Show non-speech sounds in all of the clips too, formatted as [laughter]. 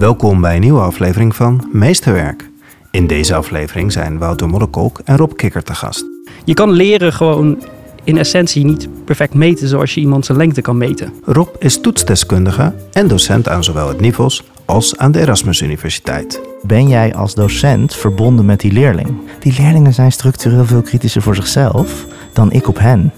Welkom bij een nieuwe aflevering van Meesterwerk. In deze aflevering zijn Wouter Modderkolk en Rob Kikker te gast. Je kan leren gewoon in essentie niet perfect meten zoals je iemand zijn lengte kan meten. Rob is toetsdeskundige en docent aan zowel het NIVOS als aan de Erasmus Universiteit. Ben jij als docent verbonden met die leerling? Die leerlingen zijn structureel veel kritischer voor zichzelf dan ik op hen.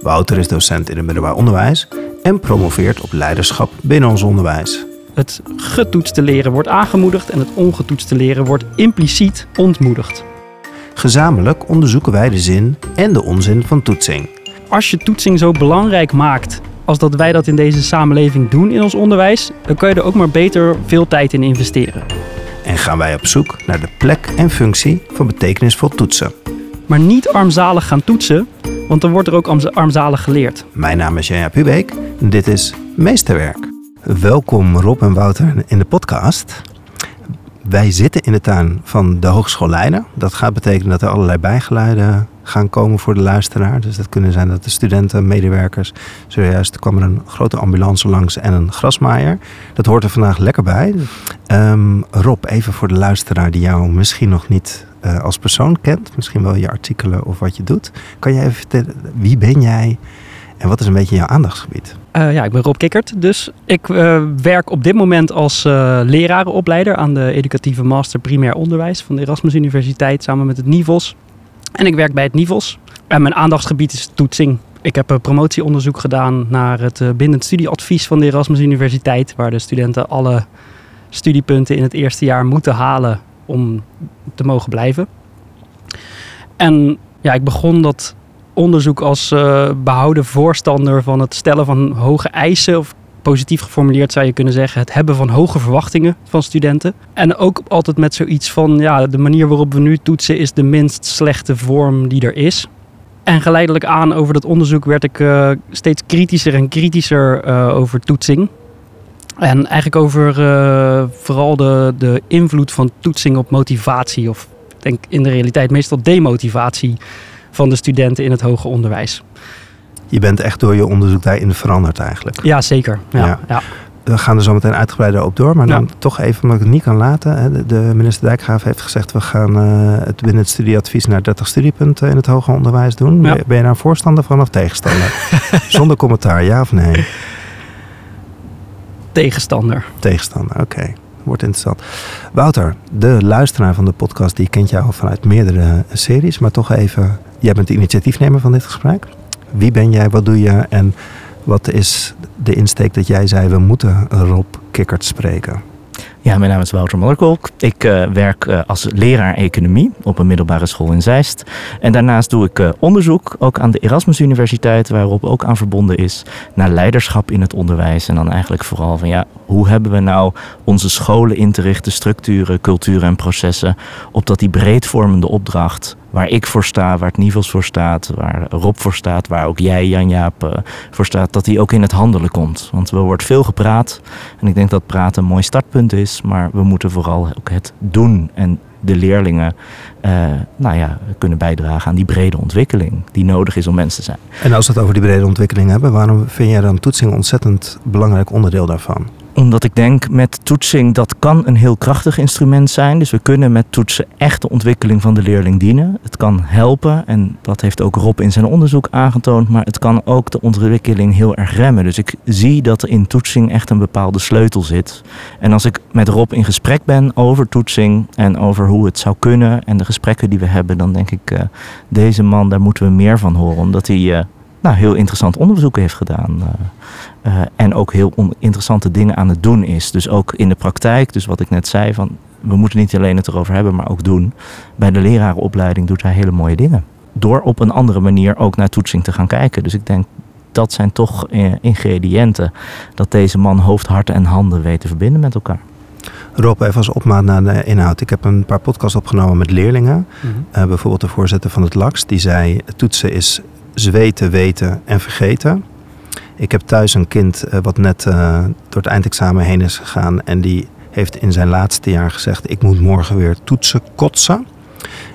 Wouter is docent in het middelbaar onderwijs en promoveert op leiderschap binnen ons onderwijs. Het getoetste leren wordt aangemoedigd en het ongetoetste leren wordt impliciet ontmoedigd. Gezamenlijk onderzoeken wij de zin en de onzin van toetsing. Als je toetsing zo belangrijk maakt als dat wij dat in deze samenleving doen in ons onderwijs, dan kan je er ook maar beter veel tijd in investeren. En gaan wij op zoek naar de plek en functie van betekenisvol toetsen. Maar niet armzalig gaan toetsen, want dan wordt er ook arm- armzalig geleerd. Mijn naam is Janja Pubeek en dit is Meesterwerk. Welkom Rob en Wouter in de podcast. Wij zitten in de tuin van de Hogeschool Leiden. Dat gaat betekenen dat er allerlei bijgeluiden gaan komen voor de luisteraar. Dus dat kunnen zijn dat de studenten, medewerkers... Zojuist kwam er een grote ambulance langs en een grasmaaier. Dat hoort er vandaag lekker bij. Ehm, Rob, even voor de luisteraar die jou misschien nog niet eh, als persoon kent. Misschien wel je artikelen of wat je doet. Kan jij even vertellen, wie ben jij en wat is een beetje jouw aandachtsgebied? Eh, ja, ik ben Rob Kikkert. Dus ik eh, werk op dit moment als eh, lerarenopleider aan de educatieve master primair onderwijs van de Erasmus Universiteit samen met het NIVOS. En ik werk bij het NIVOS. En mijn aandachtsgebied is toetsing. Ik heb een promotieonderzoek gedaan naar het bindend studieadvies van de Erasmus Universiteit, waar de studenten alle studiepunten in het eerste jaar moeten halen om te mogen blijven. En ja, ik begon dat onderzoek als uh, behouden voorstander van het stellen van hoge eisen. Of positief geformuleerd zou je kunnen zeggen, het hebben van hoge verwachtingen van studenten. En ook altijd met zoiets van, ja, de manier waarop we nu toetsen is de minst slechte vorm die er is. En geleidelijk aan over dat onderzoek werd ik uh, steeds kritischer en kritischer uh, over toetsing. En eigenlijk over vooral de, de invloed van toetsing op motivatie. Of ik denk in de realiteit meestal demotivatie van de studenten in het hoger onderwijs. Je bent echt door je onderzoek daarin veranderd eigenlijk. Ja, zeker. Ja, ja. ja. We gaan er zo meteen uitgebreider op door. Maar dan toch even, omdat ik het niet kan laten. De minister Dijkgraaf heeft gezegd... we gaan uh, het binnen het studieadvies naar 30 studiepunten in het hoger onderwijs doen. Ben je nou voorstander van of tegenstander? [laughs] Zonder commentaar, ja of nee? Tegenstander. Tegenstander, oké. Okay. Wordt interessant. Wouter, de luisteraar van de podcast... die kent jou vanuit meerdere series. Maar toch even Jij bent de initiatiefnemer van dit gesprek. Wie ben jij, wat doe je en wat is de insteek dat jij zei... we moeten Rob Kikkert spreken? Ja, mijn naam is Wouter Modderkolk. Ik uh, werk uh, als leraar economie op een middelbare school in Zeist. En daarnaast doe ik uh, onderzoek, ook aan de Erasmus Universiteit, waarop ook aan verbonden is, naar leiderschap in het onderwijs. En dan eigenlijk vooral van ja, hoe hebben we nou onze scholen in te richten, structuren, culturen en processen, opdat die breedvormende opdracht waar ik voor sta, waar het Nivels voor staat, waar Rob voor staat, waar ook jij, Jan-Jaap, uh, voor staat, dat die ook in het handelen komt. Want er wordt veel gepraat en ik denk dat praten een mooi startpunt is, maar we moeten vooral ook het doen en de leerlingen uh, nou ja, kunnen bijdragen aan die brede ontwikkeling die nodig is om mensen te zijn. En als we het over die brede ontwikkeling hebben, waarom vind jij dan toetsing een ontzettend belangrijk onderdeel daarvan? Omdat ik denk met toetsing dat kan een heel krachtig instrument zijn. Dus we kunnen met toetsen echt de ontwikkeling van de leerling dienen. Het kan helpen en dat heeft ook Rob in zijn onderzoek aangetoond. Maar het kan ook de ontwikkeling heel erg remmen. Dus ik zie dat er in toetsing echt een bepaalde sleutel zit. En als ik met Rob in gesprek ben over toetsing en over hoe het zou kunnen en de gesprekken die we hebben, dan denk ik, uh, deze man, daar moeten we meer van horen. Omdat hij uh, nou, heel interessant onderzoek heeft gedaan. Uh, uh, en ook heel interessante dingen aan het doen is. Dus ook in de praktijk, dus wat ik net zei, van we moeten niet alleen het erover hebben, maar ook doen. Bij de lerarenopleiding doet hij hele mooie dingen. Door op een andere manier ook naar toetsing te gaan kijken. Dus ik denk dat zijn toch uh, ingrediënten dat deze man hoofd, hart en handen weet te verbinden met elkaar. Rob, even als opmaat naar de inhoud. Ik heb een paar podcasts opgenomen met leerlingen. Uh, bijvoorbeeld de voorzitter van het LAX, die zei: toetsen is zweten, weten en vergeten. Ik heb thuis een kind uh, wat net uh, door het eindexamen heen is gegaan. En die heeft in zijn laatste jaar gezegd: Ik moet morgen weer toetsen kotsen.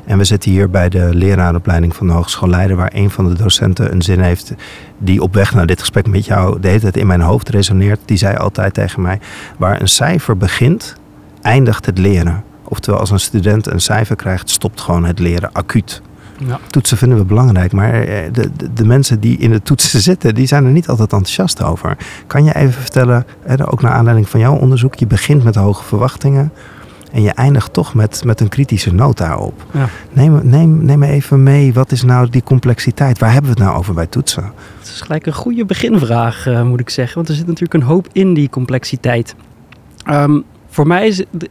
En we zitten hier bij de leraaropleiding van de Hogeschool Leiden, waar een van de docenten een zin heeft die op weg naar dit gesprek met jou de hele tijd in mijn hoofd resoneert. Die zei altijd tegen mij: Waar een cijfer begint, eindigt het leren. Oftewel, als een student een cijfer krijgt, stopt gewoon het leren acuut. Ja. Toetsen vinden we belangrijk, maar eh, de, de, de mensen die in de toetsen zitten, die zijn er niet altijd enthousiast over. Kan je even vertellen, hè, ook naar aanleiding van jouw onderzoek, je begint met hoge verwachtingen en je eindigt toch met, met een kritische noot daarop. Ja. Neem, neem, neem me even mee, wat is nou die complexiteit? Waar hebben we het nou over bij toetsen? Het is gelijk een goede beginvraag, eh, moet ik zeggen. Want er zit natuurlijk een hoop in die complexiteit. Ehm, voor mij is, de-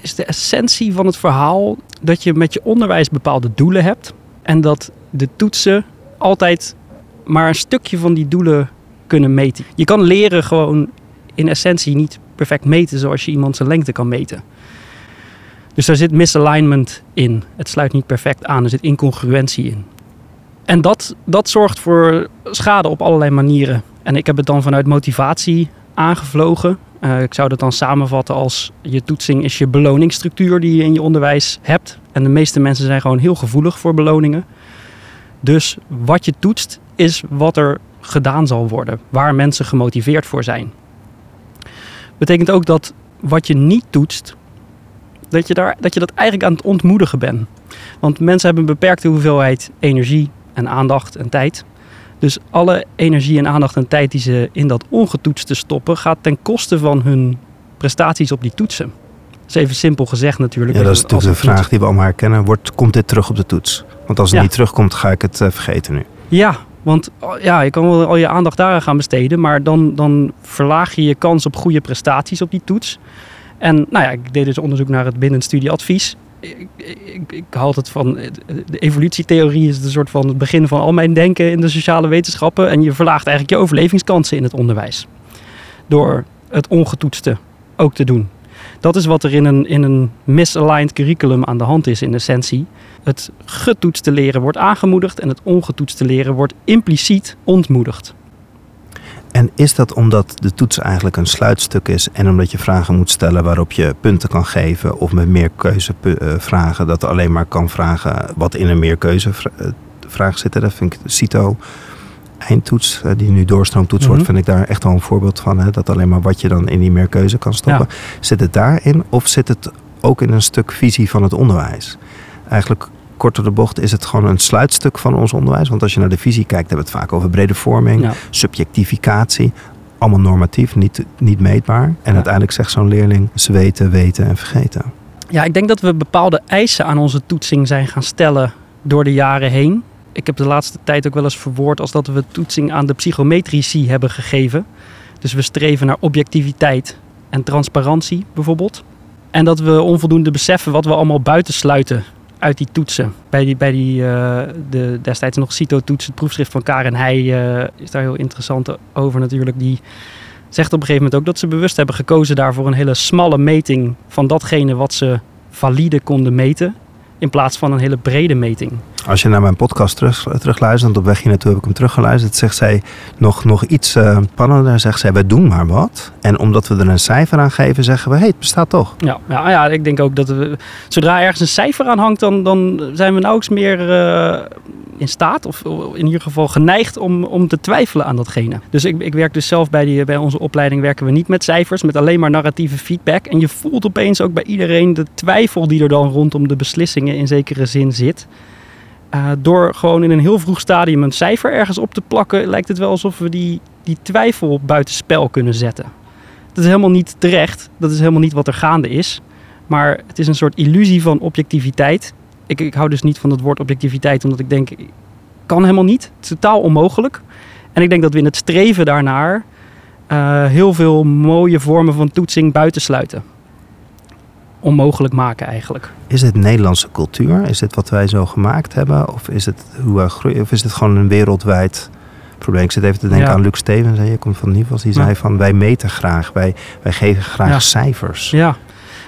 is de essentie van het verhaal dat je met je onderwijs bepaalde doelen hebt. En dat de toetsen altijd maar een stukje van die doelen kunnen meten. Je kan leren gewoon in essentie niet perfect meten zoals je iemand zijn lengte kan meten. Dus daar zit misalignment in. Het sluit niet perfect aan. Er zit incongruentie in. En dat, dat zorgt voor schade op allerlei manieren. En ik heb het dan vanuit motivatie aangevlogen. Eh, ik zou dat dan samenvatten als je toetsing is je beloningsstructuur die je in je onderwijs hebt. En de meeste mensen zijn gewoon heel gevoelig voor beloningen. Dus wat je toetst is wat er gedaan zal worden, waar mensen gemotiveerd voor zijn. Betekent ook dat wat je niet toetst, dat je, daar, dat je dat eigenlijk aan het ontmoedigen bent. Want mensen hebben een beperkte hoeveelheid energie en aandacht en tijd. Dus alle energie en aandacht en tijd die ze in dat ongetoetste stoppen, gaat ten koste van hun prestaties op die toetsen. Dat is even simpel gezegd natuurlijk. Ja, dat is natuurlijk de een vraag die we allemaal herkennen. Wordt, komt dit terug op de toets? Want als het Ja. niet terugkomt, ga ik het eh, vergeten nu. Ja, want oh, ja, je kan wel al je aandacht daaraan gaan besteden, maar dan, dan verlaag je je kans op goede prestaties op die toets. En nou ja, ik deed dus onderzoek naar het binnenstudieadvies. Ik, ik, ik haal het van de evolutietheorie is een soort van het begin van al mijn denken in de sociale wetenschappen. En je verlaagt eigenlijk je overlevingskansen in het onderwijs. Door het ongetoetste ook te doen. Dat is wat er in een, in een misaligned curriculum aan de hand is in essentie. Het getoetste leren wordt aangemoedigd en het ongetoetste leren wordt impliciet ontmoedigd. En is dat omdat de toets eigenlijk een sluitstuk is en omdat je vragen moet stellen waarop je punten kan geven of met meerkeuzevragen dat er alleen maar kan vragen wat in een meerkeuzevraag zit? Dat vind ik CITO eindtoets, eh, die nu doorstroomtoets wordt, Mhm. vind ik daar echt wel een voorbeeld van. Hè? Dat alleen maar wat je dan in die meerkeuze kan stoppen. Zit het daarin of zit het ook in een stuk visie van het onderwijs? Eigenlijk kort door de bocht is het gewoon een sluitstuk van ons onderwijs. Want als je naar de visie kijkt, hebben we het vaak over brede vorming Ja. subjectificatie. Allemaal normatief, niet, niet meetbaar. En Ja. uiteindelijk zegt zo'n leerling zweten, weten en vergeten. Ja, ik denk dat we bepaalde eisen aan onze toetsing zijn gaan stellen door de jaren heen. Ik heb de laatste tijd ook wel eens verwoord als dat we toetsing aan de psychometrici hebben gegeven. Dus we streven naar objectiviteit en transparantie bijvoorbeeld. En dat we onvoldoende beseffen wat we allemaal buitensluiten uit die toetsen. Bij die, bij die eh, de, destijds nog CITO-toets, het proefschrift van Karen Heij, eh, is daar heel interessant over natuurlijk. Die zegt op een gegeven moment ook dat ze bewust hebben gekozen daarvoor een hele smalle meting van datgene wat ze valide konden meten. In plaats van een hele brede meting. Als je naar mijn podcast terug, terugluistert, want op weg hier naartoe heb ik hem teruggeluisterd, zegt zij nog, nog iets eh, spannender. Zegt zij, wij doen maar wat. En omdat we er een cijfer aan geven, zeggen we, hé, hey, het bestaat toch. Ja, ja, ja, ik denk ook dat we, zodra ergens een cijfer aan hangt, dan, dan zijn we nauwelijks meer eh, in staat, of in ieder geval geneigd om, om te twijfelen aan datgene. Dus ik, ik werk dus zelf bij, bij onze opleiding, werken we niet met cijfers, met alleen maar narratieve feedback. En je voelt opeens ook bij iedereen de twijfel die er dan rondom de beslissingen in zekere zin zit. Uh, door gewoon in een heel vroeg stadium een cijfer ergens op te plakken, lijkt het wel alsof we die, die twijfel buitenspel kunnen zetten. Dat is helemaal niet terecht. Dat is helemaal niet wat er gaande is. Maar het is een soort illusie van objectiviteit. Ik, ik hou dus niet van het woord objectiviteit, omdat ik denk, kan helemaal niet. Het is totaal onmogelijk. En ik denk dat we in het streven daarnaar uh, heel veel mooie vormen van toetsing buitensluiten. Onmogelijk maken eigenlijk. Is dit Nederlandse cultuur? Is dit wat wij zo gemaakt hebben? Of is het, hoe wij groeien? Of is het gewoon een wereldwijd probleem? Ik zit even te denken ja. aan Luc Stevens. Je komt van Nivels. Die ja. zei van wij meten graag. Wij, wij geven graag ja. cijfers. Ja.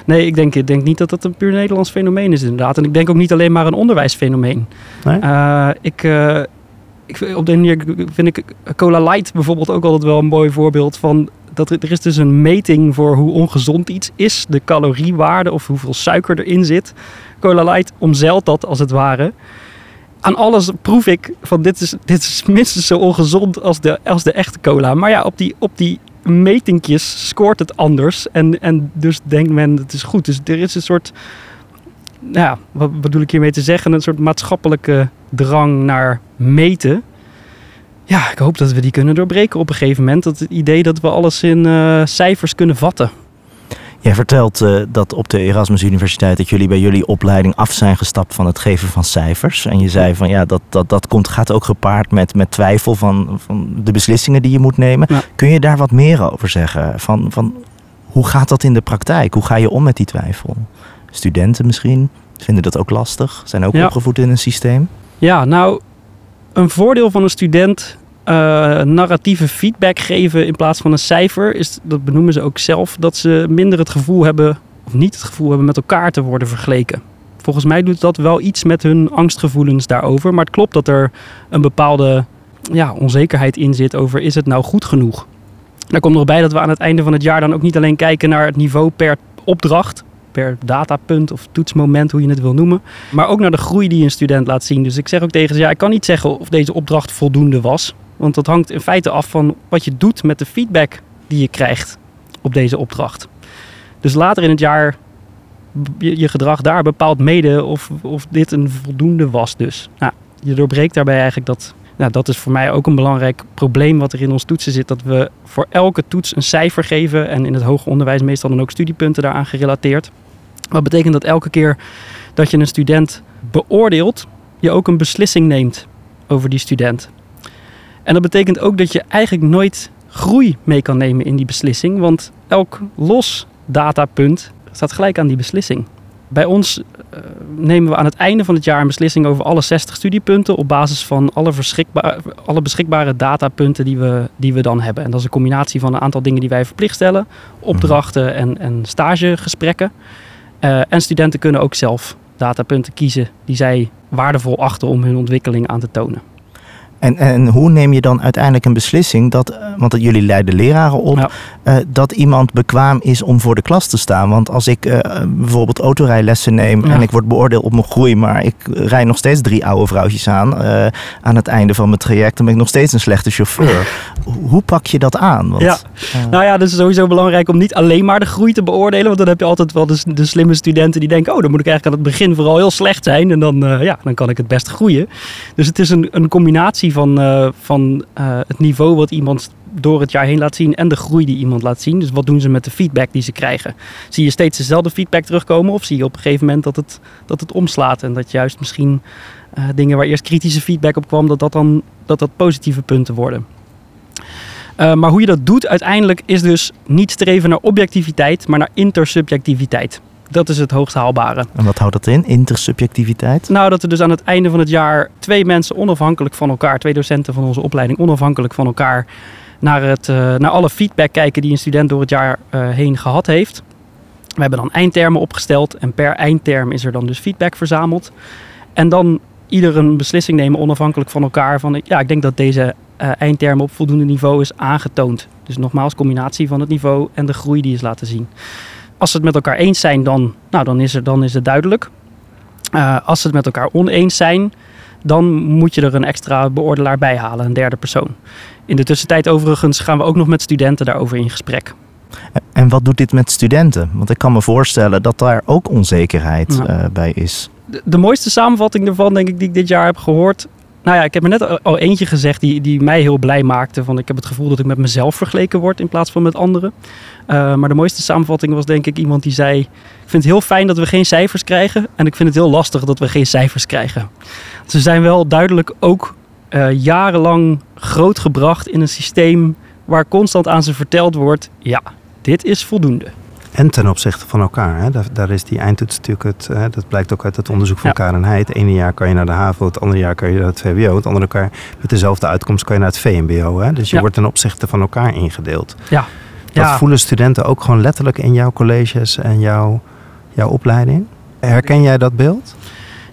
Nee, ik denk, ik denk niet dat dat een puur Nederlands fenomeen is inderdaad. En ik denk ook niet alleen maar een onderwijsfenomeen. Nee? Uh, ik, uh, ik, op de manier vind ik Cola Light bijvoorbeeld ook altijd wel een mooi voorbeeld van... Dat er, er is dus een meting voor hoe ongezond iets is. De caloriewaarde of hoeveel suiker erin zit. Cola Light omzeilt dat als het ware. Aan alles proef ik van dit is, dit is minstens zo ongezond als de, als de echte cola. Maar ja, op die, op die metingjes scoort het anders. En, en dus denkt men het is goed. Dus er is een soort, nou ja, wat bedoel ik hiermee te zeggen? Een soort maatschappelijke drang naar meten. Ja, ik hoop dat we die kunnen doorbreken op een gegeven moment. Dat het idee dat we alles in uh, cijfers kunnen vatten. Jij vertelt uh, dat op de Erasmus Universiteit dat jullie bij jullie opleiding af zijn gestapt van het geven van cijfers. En je zei van ja, dat, dat, dat komt, gaat ook gepaard met, met twijfel van, van de beslissingen die je moet nemen. Ja. Kun je daar wat meer over zeggen? Van, van hoe gaat dat in de praktijk? Hoe ga je om met die twijfel? Studenten misschien vinden dat ook lastig, zijn ook ja. opgevoed in een systeem. Ja, nou, een voordeel van een student uh, narratieve feedback geven in plaats van een cijfer, is, dat benoemen ze ook zelf, dat ze minder het gevoel hebben, of niet het gevoel hebben met elkaar te worden vergeleken. Volgens mij doet dat wel iets met hun angstgevoelens daarover, maar het klopt dat er een bepaalde ja, onzekerheid in zit over is het nou goed genoeg. Daar komt nog bij dat we aan het einde van het jaar dan ook niet alleen kijken naar het niveau per opdracht, per datapunt of toetsmoment, hoe je het wil noemen. Maar ook naar de groei die een student laat zien. Dus ik zeg ook tegen ze, ja, ik kan niet zeggen of deze opdracht voldoende was. Want dat hangt in feite af van wat je doet met de feedback die je krijgt op deze opdracht. Dus later in het jaar, je, je gedrag daar bepaalt mede of, of dit een voldoende was dus. Nou, je doorbreekt daarbij eigenlijk dat... Nou, dat is voor mij ook een belangrijk probleem wat er in ons toetsen zit. Dat we voor elke toets een cijfer geven. En in het hoger onderwijs meestal dan ook studiepunten daaraan gerelateerd. Wat betekent dat elke keer dat je een student beoordeelt, je ook een beslissing neemt over die student. En dat betekent ook dat je eigenlijk nooit groei mee kan nemen in die beslissing, want elk los datapunt staat gelijk aan die beslissing. Bij ons uh, nemen we aan het einde van het jaar een beslissing over alle 60 studiepunten op basis van alle, alle beschikbare datapunten die we, die we dan hebben. En dat is een combinatie van een aantal dingen die wij verplicht stellen, opdrachten en, en stagegesprekken. Uh, en studenten kunnen ook zelf datapunten kiezen die zij waardevol achten om hun ontwikkeling aan te tonen. En, en hoe neem je dan uiteindelijk een beslissing dat, eh, want jullie leiden leraren op, uh, dat iemand bekwaam is om voor de klas te staan? Want als ik uh, bijvoorbeeld autorijlessen neem en ik word beoordeeld op mijn groei, maar ik rij nog steeds drie oude vrouwtjes aan uh, aan het einde van mijn traject, dan ben ik nog steeds een slechte chauffeur. [laughs] hoe pak je dat aan? Want, ja. Nou ja, dat is sowieso belangrijk om niet alleen maar de groei te beoordelen, want dan heb je altijd wel de, de slimme studenten die denken, oh, dan moet ik eigenlijk aan het begin vooral heel slecht zijn en dan, ja, dan kan ik het best groeien. Dus het is een, een combinatie van, uh, van uh, het niveau wat iemand door het jaar heen laat zien en de groei die iemand laat zien. Dus wat doen ze met de feedback die ze krijgen? Zie je steeds dezelfde feedback terugkomen of zie je op een gegeven moment dat het, dat het omslaat en dat juist misschien uh, dingen waar eerst kritische feedback op kwam, dat dat dan dat dat positieve punten worden? Maar hoe je dat doet uiteindelijk is dus niet streven naar objectiviteit, maar naar intersubjectiviteit. Dat is het hoogst haalbare. En wat houdt dat in, intersubjectiviteit? Nou, dat er dus aan het einde van het jaar twee mensen onafhankelijk van elkaar, twee docenten van onze opleiding onafhankelijk van elkaar, naar, het, uh, naar alle feedback kijken die een student door het jaar uh, heen gehad heeft. We hebben dan eindtermen opgesteld en per eindterm is er dan dus feedback verzameld. En dan ieder een beslissing nemen onafhankelijk van elkaar van ja, ik denk dat deze uh, eindterm op voldoende niveau is aangetoond. Dus nogmaals, combinatie van het niveau en de groei die is laten zien. Als ze het met elkaar eens zijn, dan, nou, dan, is, er, dan is het duidelijk. Uh, als ze het met elkaar oneens zijn, dan moet je er een extra beoordelaar bij halen, een derde persoon. In de tussentijd overigens gaan we ook nog met studenten daarover in gesprek. En wat doet dit met studenten? Want ik kan me voorstellen dat daar ook onzekerheid ja. uh, bij is. De, de, mooiste samenvatting daarvan, denk ik, die ik dit jaar heb gehoord. Nou ja, ik heb er net al eentje gezegd die, die mij heel blij maakte. Van ik heb het gevoel dat ik met mezelf vergeleken word in plaats van met anderen. Uh, maar de mooiste samenvatting was denk ik iemand die zei... Ik vind het heel fijn dat we geen cijfers krijgen. En ik vind het heel lastig dat we geen cijfers krijgen. Ze zijn wel duidelijk ook uh, jarenlang grootgebracht in een systeem... waar constant aan ze verteld wordt... Ja, dit is voldoende. En ten opzichte van elkaar. Hè? Daar, daar, is die eindtoets natuurlijk, het, hè, dat blijkt ook uit het onderzoek van ja. Karen Heij. Het ene jaar kan je naar de HAVO, het andere jaar kan je naar het VWO. Het andere jaar met dezelfde uitkomst kan je naar het VMBO. Hè? Dus je ja. wordt ten opzichte van elkaar ingedeeld. Ja. Dat ja. voelen studenten ook gewoon letterlijk in jouw colleges en jouw, jouw opleiding. Herken jij dat beeld?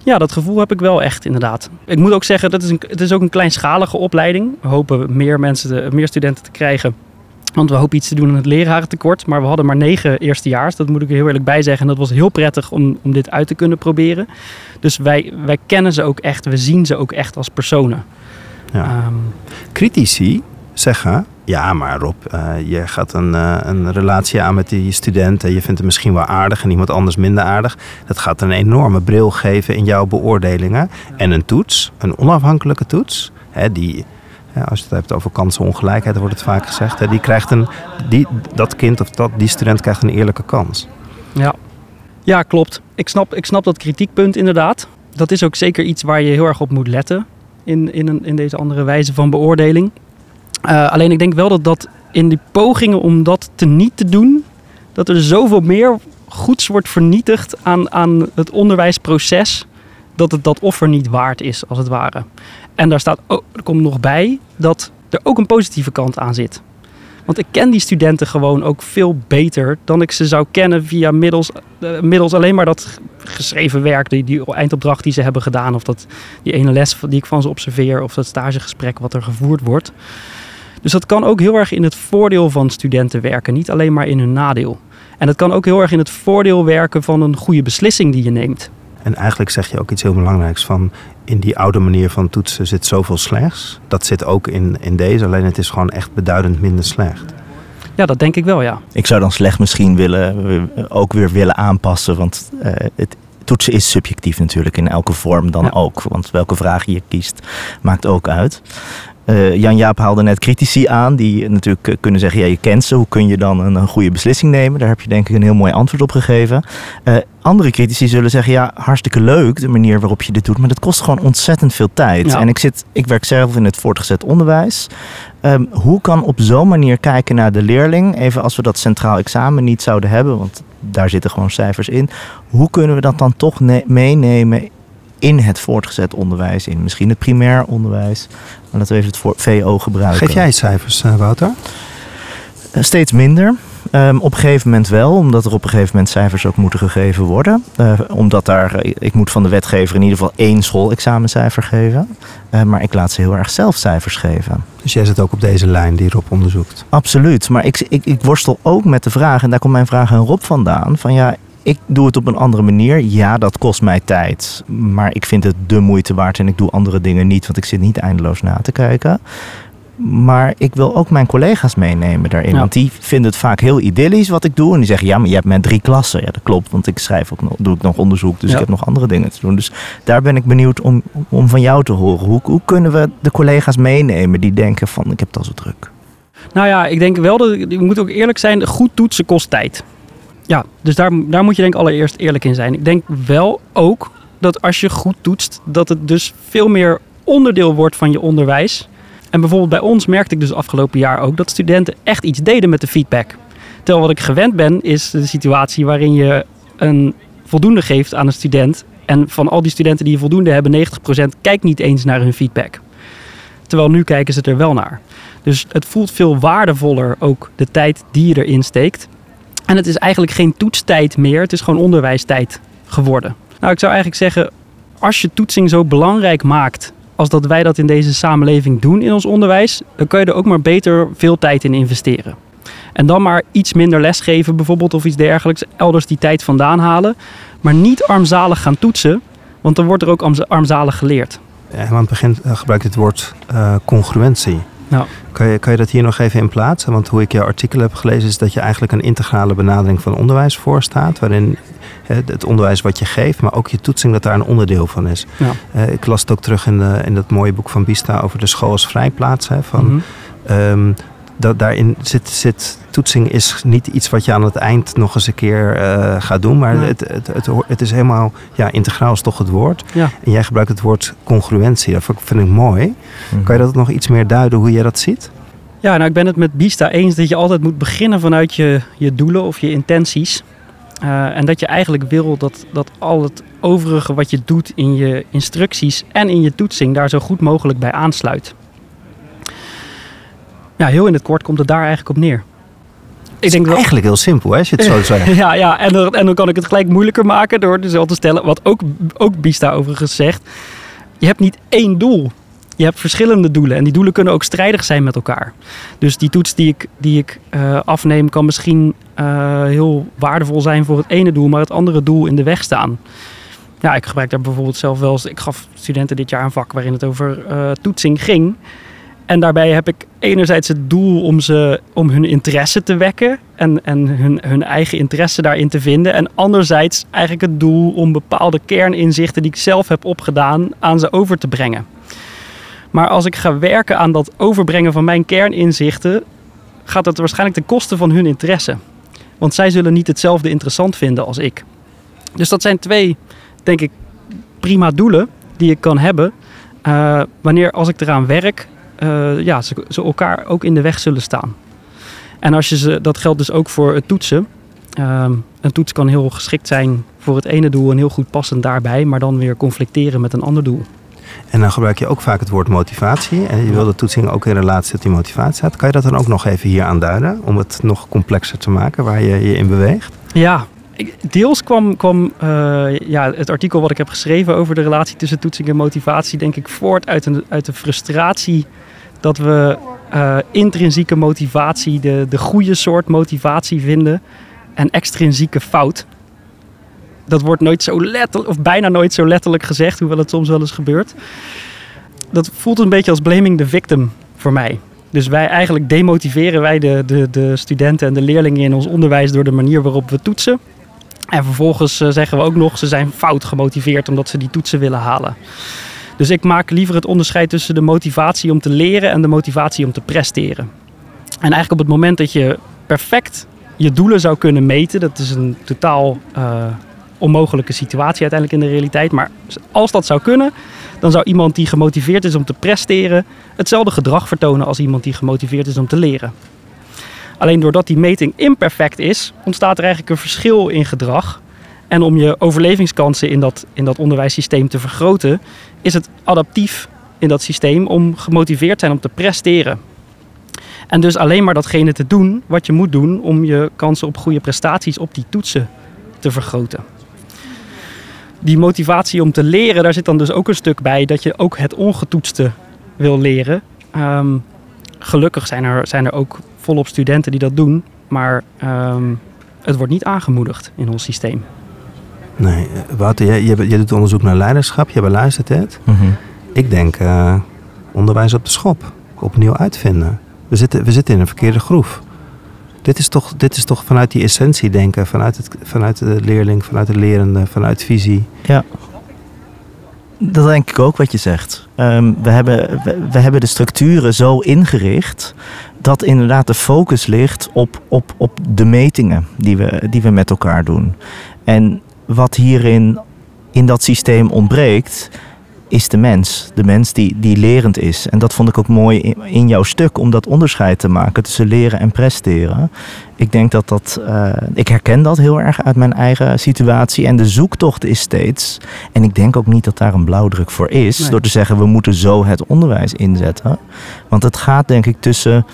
Ja, dat gevoel heb ik wel echt inderdaad. Ik moet ook zeggen, dat is een, het is ook een kleinschalige opleiding. We hopen meer, mensen te, meer studenten te krijgen want we hopen iets te doen aan het lerarentekort. Maar we hadden maar negen eerstejaars. Dat moet ik er heel eerlijk bij zeggen. En dat was heel prettig om, om dit uit te kunnen proberen. Dus wij, wij kennen ze ook echt. We zien ze ook echt als personen. Ja. Um, Critici zeggen: Ja, maar Rob, uh, je gaat een, uh, een relatie aan met die student en je vindt hem misschien wel aardig en iemand anders minder aardig. Dat gaat een enorme bril geven in jouw beoordelingen. En een toets, een onafhankelijke toets, hè, die. Als je het hebt over kansenongelijkheid, wordt het vaak gezegd. Hè, die krijgt een, die, dat kind of dat, die student krijgt een eerlijke kans. Ja, ja klopt. Ik snap, ik snap dat kritiekpunt inderdaad. Dat is ook zeker iets waar je heel erg op moet letten in, in, een, in deze andere wijze van beoordeling. Uh, alleen ik denk wel dat dat in die pogingen om dat te niet te doen, dat er zoveel meer goeds wordt vernietigd aan, aan het onderwijsproces, dat het dat offer niet waard is, als het ware. En daar staat er komt nog bij dat er ook een positieve kant aan zit. Want ik ken die studenten gewoon ook veel beter dan ik ze zou kennen via middels, uh, middels alleen maar dat geschreven werk, die, die eindopdracht die ze hebben gedaan, of dat, die ene les die ik van ze observeer, of dat stagegesprek wat er gevoerd wordt. Dus dat kan ook heel erg in het voordeel van studenten werken, niet alleen maar in hun nadeel. En het kan ook heel erg in het voordeel werken van een goede beslissing die je neemt. En eigenlijk zeg je ook iets heel belangrijks van in die oude manier van toetsen zit zoveel slechts. Dat zit ook in, in deze, alleen het is gewoon echt beduidend minder slecht. Ja, dat denk ik wel, ja. Ik zou dan slecht misschien willen, ook weer willen aanpassen, want uh, het, toetsen is subjectief natuurlijk in elke vorm dan ja. ook. Want welke vraag je kiest maakt ook uit. Uh, Jan-Jaap haalde net critici aan die natuurlijk uh, kunnen zeggen, ja je kent ze, hoe kun je dan een, een, goede beslissing nemen? Daar heb je denk ik een heel mooi antwoord op gegeven. Uh, andere critici zullen zeggen, ja hartstikke leuk de manier waarop je dit doet, maar dat kost gewoon ontzettend veel tijd. Ja. En ik, zit, ik werk zelf in het voortgezet onderwijs. Um, hoe kan op zo'n manier kijken naar de leerling, even als we dat centraal examen niet zouden hebben, want daar zitten gewoon cijfers in. Hoe kunnen we dat dan toch meenemen in het voortgezet onderwijs, in misschien het primair onderwijs. Maar laten we even het voor VO gebruiken. Geef jij cijfers, uh, Wouter? Uh, steeds minder. Um, op een gegeven moment wel, omdat er op een gegeven moment cijfers ook moeten gegeven worden. Uh, omdat daar, ik moet van de wetgever in ieder geval één schoolexamencijfer geven. maar ik laat ze heel erg zelf cijfers geven. Dus jij zit ook op deze lijn die Rob onderzoekt? Absoluut, maar ik, ik, ik worstel ook met de vraag, en daar komt mijn vraag aan Rob vandaan. Van ja, ik doe het op een andere manier. Ja, dat kost mij tijd. Maar ik vind het de moeite waard en ik doe andere dingen niet, want ik zit niet eindeloos na te kijken. Maar ik wil ook mijn collega's meenemen daarin. Ja. Want die vinden het vaak heel idyllisch wat ik doe. En die zeggen, ja, maar je hebt met drie klassen. Ja, dat klopt, want ik schrijf ook nog, doe ik nog onderzoek. Dus ja. ik heb nog andere dingen te doen. Dus daar ben ik benieuwd om, om van jou te horen. Hoe, hoe kunnen we de collega's meenemen die denken van, ik heb het al zo druk? Nou ja, ik denk wel dat, je moet ook eerlijk zijn, goed toetsen kost tijd. Ja, dus daar, daar moet je denk ik allereerst eerlijk in zijn. Ik denk wel ook dat als je goed toetst, dat het dus veel meer onderdeel wordt van je onderwijs. En bijvoorbeeld bij ons merkte ik dus afgelopen jaar ook dat studenten echt iets deden met de feedback. Terwijl wat ik gewend ben, is de situatie waarin je een voldoende geeft aan een student. En van al die studenten die je voldoende hebben, 90% kijkt niet eens naar hun feedback. Terwijl nu kijken ze er wel naar. Dus het voelt veel waardevoller ook de tijd die je erin steekt. En het is eigenlijk geen toetstijd meer, het is gewoon onderwijstijd geworden. Nou, ik zou eigenlijk zeggen, als je toetsing zo belangrijk maakt als dat wij dat in deze samenleving doen in ons onderwijs, dan kun je er ook maar beter veel tijd in investeren. En dan maar iets minder lesgeven bijvoorbeeld of iets dergelijks, elders die tijd vandaan halen. Maar niet armzalig gaan toetsen, want dan wordt er ook armzalig geleerd. Ja, aan het begin gebruikt het woord uh, congruentie. Nou. Kan, je, kan je dat hier nog even in plaatsen? Want hoe ik jouw artikel heb gelezen is dat je eigenlijk een integrale benadering van onderwijs voorstaat. Waarin het onderwijs wat je geeft, maar ook je toetsing dat daar een onderdeel van is. Ja. Uh, ik las het ook terug in, de, in dat mooie boek van Bista over de school als vrijplaats. Hè, van, Mhm. um, dat daarin zit, zit toetsing is niet iets wat je aan het eind nog eens een keer uh, gaat doen. Maar Nee. het, het, het, het is helemaal, ja, integraal is toch het woord. Ja. En jij gebruikt het woord congruentie. Dat vind ik- mooi. Kan je dat nog iets meer duiden hoe jij dat ziet? Ja, nou ik ben het met Bista eens dat je altijd moet beginnen vanuit je, je doelen of je intenties. Eh, en dat je eigenlijk wil dat, dat al het overige wat je doet in je instructies en in je toetsing daar zo goed mogelijk bij aansluit. Ja, heel in het kort komt het daar eigenlijk op neer. Ik denk eigenlijk heel simpel, hè, als je het zo zegt. [laughs] Ja, ja en, dan, en dan kan ik het gelijk moeilijker maken door dus al te stellen, wat ook, ook Bista overigens zegt. Je hebt niet één doel. Je hebt verschillende doelen en die doelen kunnen ook strijdig zijn met elkaar. Dus die toets die ik, die ik eh, afneem kan misschien eh, heel waardevol zijn voor het ene doel, maar het andere doel in de weg staan. Ja, ik gebruik daar bijvoorbeeld zelf wel eens. Ik gaf studenten dit jaar een vak waarin het over eh, toetsing ging. En daarbij heb ik enerzijds het doel om, ze, om hun interesse te wekken en, en hun, hun eigen interesse daarin te vinden. En anderzijds eigenlijk het doel om bepaalde kerninzichten die ik zelf heb opgedaan aan ze over te brengen. Maar als ik ga werken aan dat overbrengen van mijn kerninzichten, gaat dat waarschijnlijk ten koste van hun interesse. Want zij zullen niet hetzelfde interessant vinden als ik. Dus dat zijn twee, denk ik, prima doelen die ik kan hebben. Uh, wanneer als ik eraan werk, uh, ja, ze, ze, elkaar ook in de weg zullen staan. En als je ze, dat geldt dus ook voor het toetsen. Uh, een toets kan heel geschikt zijn voor het ene doel en heel goed passend daarbij, maar dan weer conflicteren met een ander doel. En dan gebruik je ook vaak het woord motivatie. En je wil de toetsing ook in relatie tot die motivatie staat. Kan je dat dan ook nog even hier aanduiden? Om het nog complexer te maken waar je je in beweegt? Ja, deels kwam, kwam uh, ja, het artikel wat ik heb geschreven over de relatie tussen toetsing en motivatie, denk ik, voort uit, een, uit de frustratie dat we uh, intrinsieke motivatie, de, de goede soort motivatie vinden, en extrinsieke fout. Dat wordt nooit zo letterlijk, of bijna nooit zo letterlijk gezegd, hoewel het soms wel eens gebeurt. Dat voelt een beetje als blaming the victim voor mij. Dus wij eigenlijk demotiveren wij de, de, de studenten en de leerlingen in ons onderwijs door de manier waarop we toetsen. En vervolgens eh, zeggen we ook nog, ze zijn fout gemotiveerd omdat ze die toetsen willen halen. Dus ik maak liever het onderscheid tussen de motivatie om te leren en de motivatie om te presteren. En eigenlijk op het moment dat je perfect je doelen zou kunnen meten, dat is een totaal uh, onmogelijke situatie uiteindelijk in de realiteit. Maar als dat zou kunnen, dan zou iemand die gemotiveerd is om te presteren hetzelfde gedrag vertonen als iemand die gemotiveerd is om te leren. Alleen doordat die meting imperfect is, ontstaat er eigenlijk een verschil in gedrag. En om je overlevingskansen in dat, in dat onderwijssysteem te vergroten, is het adaptief in dat systeem om gemotiveerd zijn om te presteren. En dus alleen maar datgene te doen wat je moet doen om je kansen op goede prestaties op die toetsen te vergroten. Die motivatie om te leren, daar zit dan dus ook een stuk bij dat je ook het ongetoetste wil leren. Um, gelukkig zijn er, zijn er ook volop studenten die dat doen, maar um, het wordt niet aangemoedigd in ons systeem. Nee, Wouter, jij, jij, jij doet onderzoek naar leiderschap, je beluistert het. Mm -hmm. Ik denk uh, onderwijs op de schop, opnieuw uitvinden. We zitten, we zitten in een verkeerde groef. Dit is, toch, dit is toch vanuit die essentie denken, vanuit, het, vanuit de leerling, vanuit de lerende, vanuit visie. Ja, dat denk ik ook wat je zegt. Um, we, hebben, we, we, hebben de structuren zo ingericht dat inderdaad de focus ligt op, op, op de metingen die we, die we met elkaar doen. En wat hierin in dat systeem ontbreekt, is de mens. De mens die, die lerend is. En dat vond ik ook mooi in, in jouw stuk om dat onderscheid te maken tussen leren en presteren. Ik denk dat dat. Uh, ik herken dat heel erg uit mijn eigen situatie. En de zoektocht is steeds. En ik denk ook niet dat daar een blauwdruk voor is. Nee. Door te zeggen we moeten zo het onderwijs inzetten. Want het gaat denk ik tussen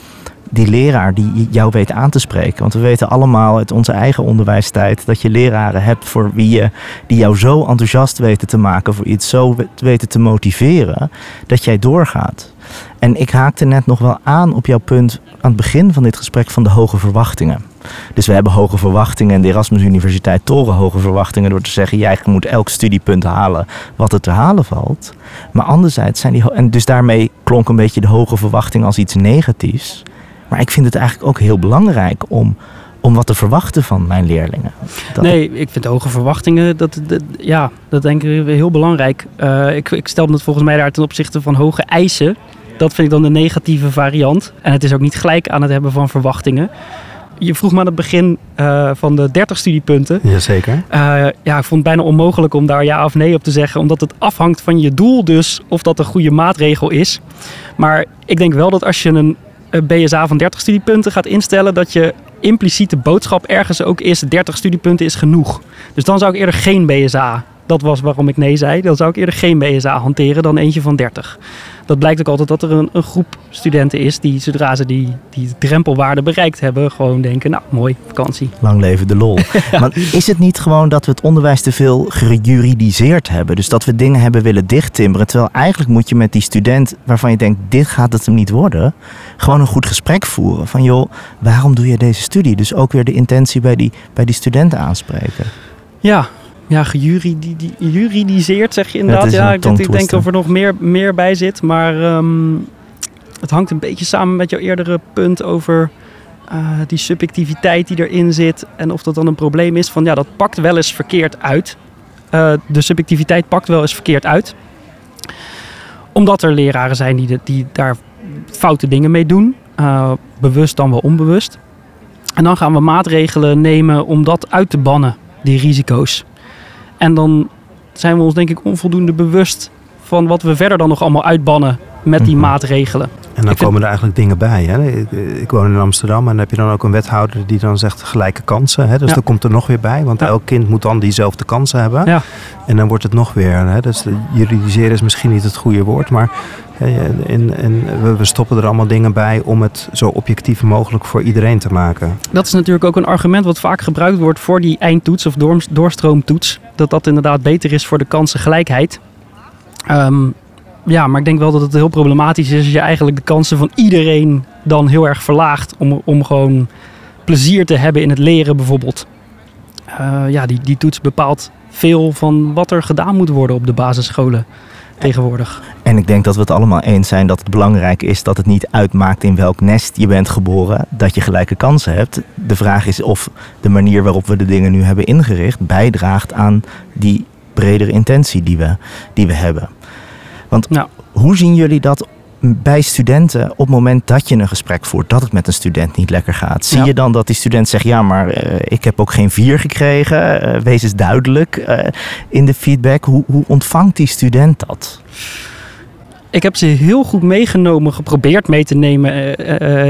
die leraar die jou weet aan te spreken. Want we weten allemaal uit onze eigen onderwijstijd dat je leraren hebt voor wie je, die jou zo enthousiast weten te maken voor iets, zo weten te motiveren, dat jij doorgaat. En ik haakte net nog wel aan op jouw punt aan het begin van dit gesprek van de hoge verwachtingen. Dus we hebben hoge verwachtingen en de Erasmus Universiteit toren hoge verwachtingen door te zeggen: jij moet elk studiepunt halen wat er te halen valt. Maar anderzijds zijn die. En dus daarmee klonk een beetje de hoge verwachting als iets negatiefs. Maar ik vind het eigenlijk ook heel belangrijk om, om wat te verwachten van mijn leerlingen. Dat nee, ik vind hoge verwachtingen, dat, dat, ja, dat denk ik heel belangrijk. Uh, ik, ik stel het volgens mij daar ten opzichte van hoge eisen. Dat vind ik dan de negatieve variant. En het is ook niet gelijk aan het hebben van verwachtingen. Je vroeg me aan het begin uh, van de 30 studiepunten. Jazeker. Uh, ja, ik vond het bijna onmogelijk om daar ja of nee op te zeggen. Omdat het afhangt van je doel dus of dat een goede maatregel is. Maar ik denk wel dat als je een BSA van 30 studiepunten gaat instellen, dat je impliciete boodschap ergens ook is: 30 studiepunten is genoeg. Dus dan zou ik eerder geen BSA. Dat was waarom ik nee zei. Dan zou ik eerder geen BSA hanteren dan eentje van 30. Dat blijkt ook altijd dat er een, een groep studenten is die, zodra ze die, die drempelwaarde bereikt hebben, gewoon denken: Nou, mooi, vakantie. Lang leven de lol. ja. [laughs] Maar is het niet gewoon dat we het onderwijs te veel gejuridiseerd hebben? Dus dat we dingen hebben willen dichttimmeren. Terwijl eigenlijk moet je met die student waarvan je denkt: Dit gaat het hem niet worden gewoon een goed gesprek voeren. Van joh, waarom doe je deze studie? Dus ook weer de intentie bij die, bij die studenten aanspreken. Ja, ja, gejuridiseerd zeg je inderdaad. Ja, ik, ik denk dat er nog meer, meer bij zit. Maar um, het hangt een beetje samen met jouw eerdere punt over eh, die subjectiviteit die erin zit. En of dat dan een probleem is van ja, dat pakt wel eens verkeerd uit. Eh, de subjectiviteit pakt wel eens verkeerd uit. Omdat er leraren zijn die, de, die daar foute dingen mee doen. Uh, bewust dan wel onbewust. En dan gaan we maatregelen nemen om dat uit te bannen, die risico's. En dan zijn we ons denk ik onvoldoende bewust van wat we verder dan nog allemaal uitbannen met die Mhm. maatregelen. En dan Ik vind- komen er eigenlijk dingen bij. Hè? Ik, ik woon in Amsterdam en dan heb je dan ook een wethouder die dan zegt gelijke kansen. Hè? Dus Ja. dat komt er nog weer bij, want Ja. elk kind moet dan diezelfde kansen hebben. Ja. En dan wordt het nog weer. Hè? Dus juridiseren is misschien niet het goede woord, maar hè, en, en we, we stoppen er allemaal dingen bij om het zo objectief mogelijk voor iedereen te maken. Dat is natuurlijk ook een argument wat vaak gebruikt wordt voor die eindtoets of door, doorstroomtoets. Dat dat inderdaad beter is voor de kansengelijkheid. Ehm, ja, maar ik denk wel dat het heel problematisch is als je eigenlijk de kansen van iedereen dan heel erg verlaagt. Om, om gewoon plezier te hebben in het leren bijvoorbeeld. Eh, ja, die, die toets bepaalt veel van wat er gedaan moet worden op de basisscholen tegenwoordig. En ik denk dat we het allemaal eens zijn dat het belangrijk is dat het niet uitmaakt in welk nest je bent geboren, dat je gelijke kansen hebt. De vraag is of de manier waarop we de dingen nu hebben ingericht bijdraagt aan die bredere intentie die we, die we hebben. Want Ja. hoe zien jullie dat bij studenten op het moment dat je een gesprek voert, dat het met een student niet lekker gaat? Zie Ja. je dan dat die student zegt, ja, maar eh, ik heb ook geen vier gekregen. Eh, wees eens duidelijk eh, in de feedback. Hoe, hoe ontvangt die student dat? Ik heb ze heel goed meegenomen, geprobeerd mee te nemen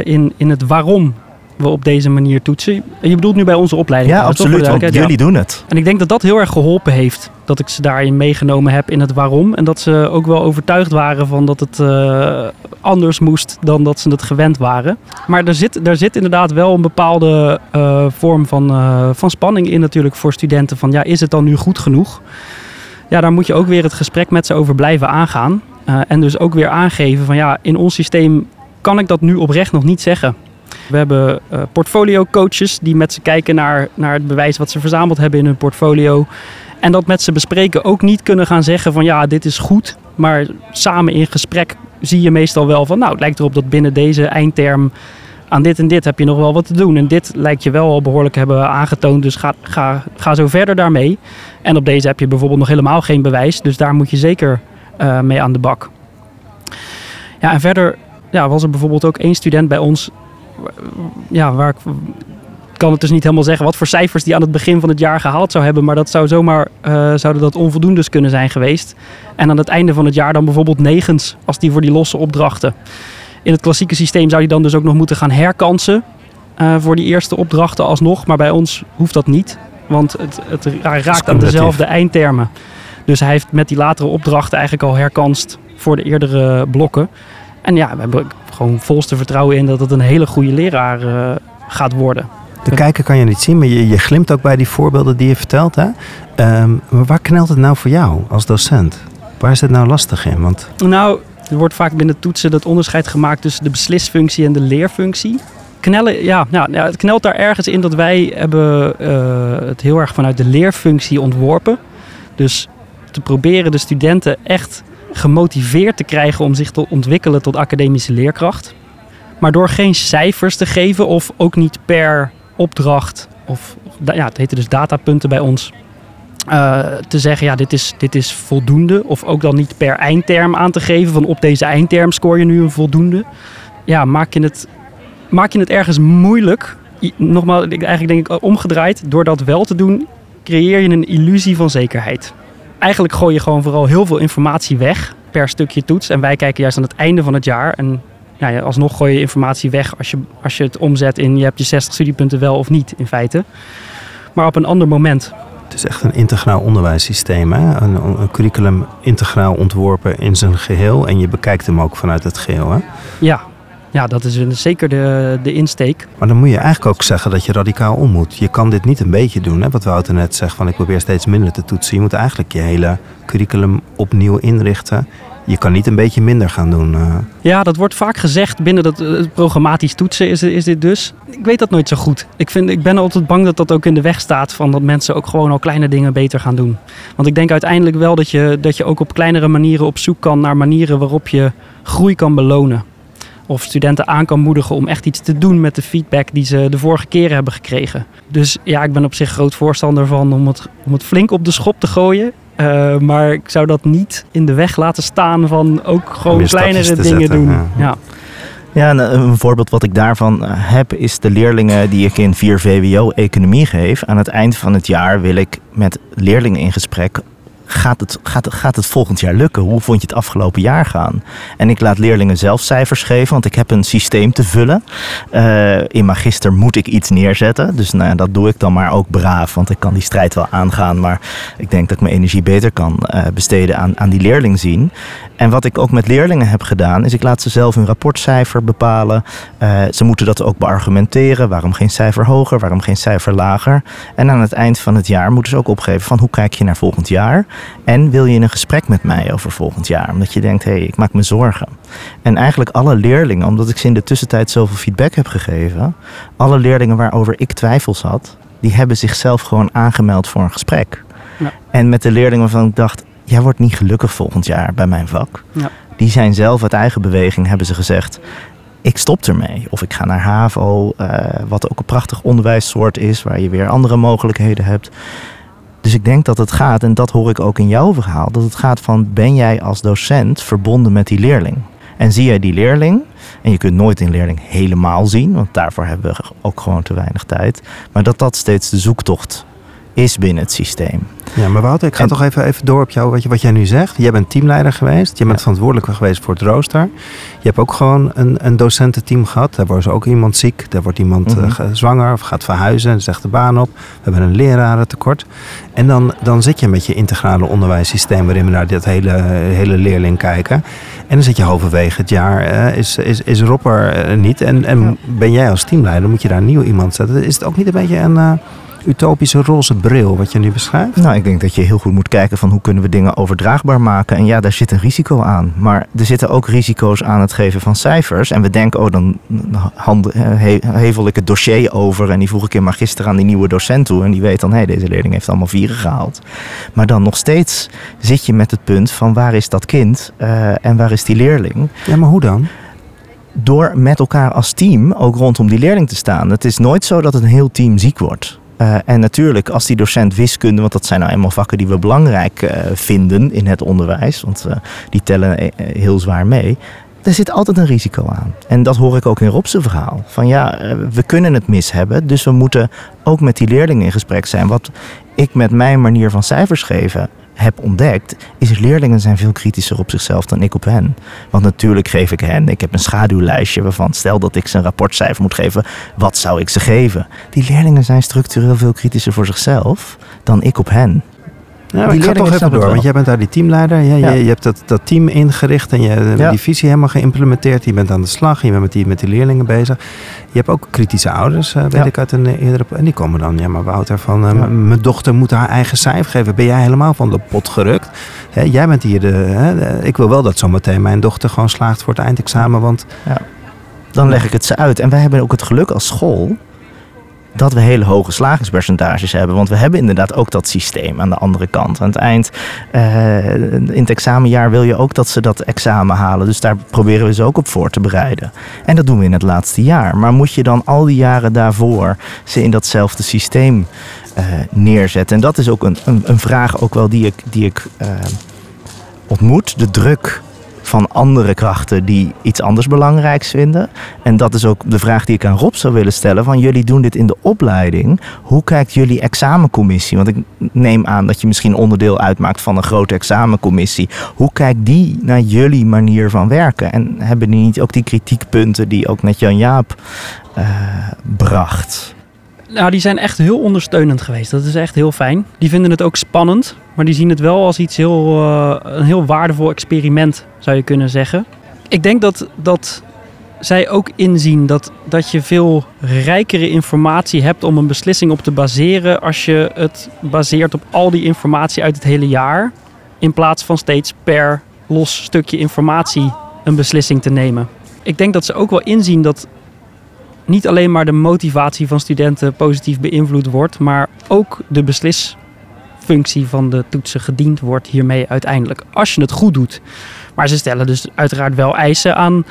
in, in het waarom we op deze manier toetsen. Je bedoelt nu bij onze opleiding? Ja, toch? Absoluut, want jullie doen het. En ik denk dat dat heel erg geholpen heeft. Dat ik ze daarin meegenomen heb in het waarom. En dat ze ook wel overtuigd waren van dat het eh, anders moest dan dat ze het gewend waren. Maar er zit, daar zit inderdaad wel een bepaalde eh, vorm van, eh, van spanning in natuurlijk voor studenten. Van ja, is het dan nu goed genoeg? Ja, daar moet je ook weer het gesprek met ze over blijven aangaan. En dus ook weer aangeven van ja, in ons systeem kan ik dat nu oprecht nog niet zeggen. We hebben eh, portfolio coaches die met ze kijken naar, naar het bewijs wat ze verzameld hebben in hun portfolio. En dat met ze bespreken ook niet kunnen gaan zeggen van ja, dit is goed. Maar samen in gesprek zie je meestal wel van nou, het lijkt erop dat binnen deze eindterm aan dit en dit heb je nog wel wat te doen. En dit lijkt je wel al behoorlijk hebben aangetoond, dus ga, ga, ga zo verder daarmee. En op deze heb je bijvoorbeeld nog helemaal geen bewijs, dus daar moet je zeker eh, mee aan de bak. Ja, en verder ja, was er bijvoorbeeld ook één student bij ons, ja, waar ik kan het dus niet helemaal zeggen wat voor cijfers die aan het begin van het jaar gehaald zou hebben, maar dat zou zomaar eh, zouden dat onvoldoendes kunnen zijn geweest. En aan het einde van het jaar dan bijvoorbeeld negens, als die voor die losse opdrachten. In het klassieke systeem zou die dan dus ook nog moeten gaan herkansen eh, voor die eerste opdrachten alsnog, maar bij ons hoeft dat niet, want het, het ra- raakt aan dezelfde eindtermen. Dus hij heeft met die latere opdrachten eigenlijk al herkanst voor de eerdere blokken. En ja, we hebben gewoon volste vertrouwen in dat het een hele goede leraar eh, gaat worden. De kijker kan je niet zien, maar je, je glimt ook bij die voorbeelden die je vertelt. Hè? Ehm, maar waar knelt het nou voor jou als docent? Waar is het nou lastig in? Want Nou, er wordt vaak binnen toetsen dat onderscheid gemaakt tussen de beslisfunctie en de leerfunctie. Knellen, ja, nou, het knelt daar ergens in dat wij hebben eh, het heel erg vanuit de leerfunctie ontworpen. Dus te proberen de studenten echt gemotiveerd te krijgen om zich te ontwikkelen tot academische leerkracht. Maar door geen cijfers te geven of ook niet per opdracht, of ja, het heette dus datapunten bij ons, eh, te zeggen, ja, dit is, dit is voldoende. Of ook dan niet per eindterm aan te geven, van op deze eindterm scoor je nu een voldoende. Ja, maak je het, maak je het ergens moeilijk. Nogmaals, eigenlijk denk ik omgedraaid. Door dat wel te doen, creëer je een illusie van zekerheid. Eigenlijk gooi je gewoon vooral heel veel informatie weg per stukje toets. En wij kijken juist aan het einde van het jaar. En ja, ja, alsnog gooi je informatie weg als je, als je het omzet in je hebt je 60 studiepunten wel of niet in feite. Maar op een ander moment. het is echt een integraal onderwijssysteem. Hè? Een, een curriculum integraal ontworpen in zijn geheel. En je bekijkt hem ook vanuit het geheel. Hè? Ja, ja dat is zeker de, de insteek. Maar dan moet je eigenlijk ook zeggen dat je radicaal om moet. Je kan dit niet een beetje doen. Hè? Wat Wouter net zegt, van ik probeer steeds minder te toetsen. Je moet eigenlijk je hele curriculum opnieuw inrichten. Je kan niet een beetje minder gaan doen. eh. Ja, dat wordt vaak gezegd binnen dat eh, het programmatisch toetsen is, is dit dus. Ik weet dat nooit zo goed. Ik, vind, ik ben altijd bang dat dat ook in de weg staat van dat mensen ook gewoon al kleine dingen beter gaan doen. Want ik denk uiteindelijk wel dat je, dat je ook op kleinere manieren op zoek kan naar manieren waarop je groei kan belonen. Of studenten aan kan moedigen om echt iets te doen met de feedback die ze de vorige keren hebben gekregen. Dus ja, ik ben op zich groot voorstander van om het, om het flink op de schop te gooien. Uh, maar ik zou dat niet in de weg laten staan van ook gewoon kleinere dingen zetten, doen. ja. Ja. Ja, eh, een voorbeeld wat ik daarvan eh, heb is de leerlingen die ik in 4 VWO economie geef. Aan het eind van het jaar wil ik met leerlingen in gesprek. Gaat het, gaat, gaat het volgend jaar lukken? Hoe vond je het afgelopen jaar gaan? En ik laat leerlingen zelf cijfers geven, want ik heb een systeem te vullen. Eh, in magister moet ik iets neerzetten. Dus nou, dat doe ik dan maar ook braaf, want ik kan die strijd wel aangaan. Maar ik denk dat ik mijn energie beter kan eh, besteden aan, aan die leerling zien. En wat ik ook met leerlingen heb gedaan, is ik laat ze zelf hun rapportcijfer bepalen. Eh, ze moeten dat ook beargumenteren. Waarom geen cijfer hoger, waarom geen cijfer lager? En aan het eind van het jaar moeten ze ook opgeven van hoe kijk je naar volgend jaar? En wil je een gesprek met mij over volgend jaar? Omdat je denkt, hé, hey, ik maak me zorgen. En eigenlijk alle leerlingen, omdat ik ze in de tussentijd zoveel feedback heb gegeven, alle leerlingen waarover ik twijfels had, die hebben zichzelf gewoon aangemeld voor een gesprek. Ja. En met de leerlingen waarvan ik dacht, jij wordt niet gelukkig volgend jaar bij mijn vak. Ja. Die zijn zelf uit eigen beweging, hebben ze gezegd, ik stop ermee. Of ik ga naar HAVO, eh, wat ook een prachtig onderwijssoort is, waar je weer andere mogelijkheden hebt. Dus ik denk dat het gaat, en dat hoor ik ook in jouw verhaal, dat het gaat van ben jij als docent verbonden met die leerling? En zie jij die leerling, en je kunt nooit een leerling helemaal zien, want daarvoor hebben we ook gewoon te weinig tijd, maar dat dat steeds de zoektocht is binnen het systeem. Ja, maar Wouter, ik ga En- toch even, even door op jou, wat, je, wat jij nu zegt. Jij bent teamleider geweest. Je bent Ja. verantwoordelijk geweest voor het rooster. Je hebt ook gewoon een, een docententeam gehad. Daar wordt ook iemand ziek. Daar wordt iemand Mhm. eh, ge- zwanger of gaat verhuizen en zegt de baan op. We hebben een lerarentekort. En dan, dan zit je met je integrale onderwijssysteem waarin we naar dit hele, hele leerling kijken. En dan zit je halverwege het jaar, eh, is, is, is Rob er eh, niet. En, en Ja. ben jij als teamleider, moet je daar nieuw iemand zetten. Is het ook niet een beetje een utopische roze bril wat je nu beschrijft? Nou, ik denk dat je heel goed moet kijken van hoe kunnen we dingen overdraagbaar maken. En ja, daar zit een risico aan. Maar er zitten ook risico's aan het geven van cijfers. En we denken, oh, dan hand, eh, he- hevel ik het dossier over. En die voeg ik in magister aan die nieuwe docent toe. En die weet dan, hé, deze leerling heeft allemaal vieren gehaald. Maar dan nog steeds zit je met het punt van waar is dat kind eh, en waar is die leerling? Ja, maar hoe dan? door met elkaar als team ook rondom die leerling te staan. Het is nooit zo dat een heel team ziek wordt. Eh, en natuurlijk, als die docent wiskunde, want dat zijn nou eenmaal vakken die we belangrijk eh, vinden in het onderwijs, want eh, die tellen heel zwaar mee. Er zit altijd een risico aan. En dat hoor ik ook in Rob's verhaal. Van ja, we kunnen het mis hebben, dus we moeten ook met die leerlingen in gesprek zijn. Wat ik met mijn manier van cijfers geven heb ontdekt, is leerlingen zijn veel kritischer op zichzelf dan ik op hen. Want natuurlijk geef ik hen, ik heb een schaduwlijstje waarvan stel dat ik ze een rapportcijfer moet geven, wat zou ik ze geven? Die leerlingen zijn structureel veel kritischer voor zichzelf dan ik op hen. Die ik ga toch even door, want jij bent daar die teamleider. Ja, Ja. Je, je hebt dat, dat team ingericht en je hebt Ja. die visie helemaal geïmplementeerd. Je bent aan de slag, je bent met die, met die leerlingen bezig. Je hebt ook kritische ouders, eh, weet ik uit een eh, eerdere... En die komen dan, ja maar Wouter, van eh, mijn dochter moet haar eigen cijfer geven. Ben jij helemaal van de pot gerukt? Hè, jij bent hier de, hè, de- Ik wil wel dat zometeen mijn dochter gewoon slaagt voor het eindexamen, want... Dan leg ik het ze uit. En wij hebben ook het geluk als school dat we hele hoge slagingspercentages hebben. Want we hebben inderdaad ook dat systeem aan de andere kant. Aan het eind, eh, in het examenjaar wil je ook dat ze dat examen halen. Dus daar proberen we ze ook op voor te bereiden. En dat doen we in het laatste jaar. Maar moet je dan al die jaren daarvoor ze in datzelfde systeem eh, neerzetten? En dat is ook een, een, een vraag ook wel die ik, die ik eh, ontmoet. De druk van andere krachten die iets anders belangrijks vinden. En dat is ook de vraag die ik aan Rob zou willen stellen. Van jullie doen dit in de opleiding. Hoe kijkt jullie examencommissie? Want ik neem aan dat je misschien onderdeel uitmaakt van een grote examencommissie. Hoe kijkt die naar jullie manier van werken? En hebben die niet ook die kritiekpunten die ook net Jan Jaap eh, bracht? Nou, die zijn echt heel ondersteunend geweest. Dat is echt heel fijn. Die vinden het ook spannend, maar die zien het wel als iets heel, eh, een heel waardevol experiment, zou je kunnen zeggen. Ik denk dat, dat zij ook inzien dat, dat je veel rijkere informatie hebt om een beslissing op te baseren als je het baseert op al die informatie uit het hele jaar, in plaats van steeds per los stukje informatie een beslissing te nemen. Ik denk dat ze ook wel inzien dat niet alleen maar de motivatie van studenten positief beïnvloed wordt, maar ook de beslisfunctie van de toetsen gediend wordt hiermee uiteindelijk, als je het goed doet. Maar ze stellen dus uiteraard wel eisen aan,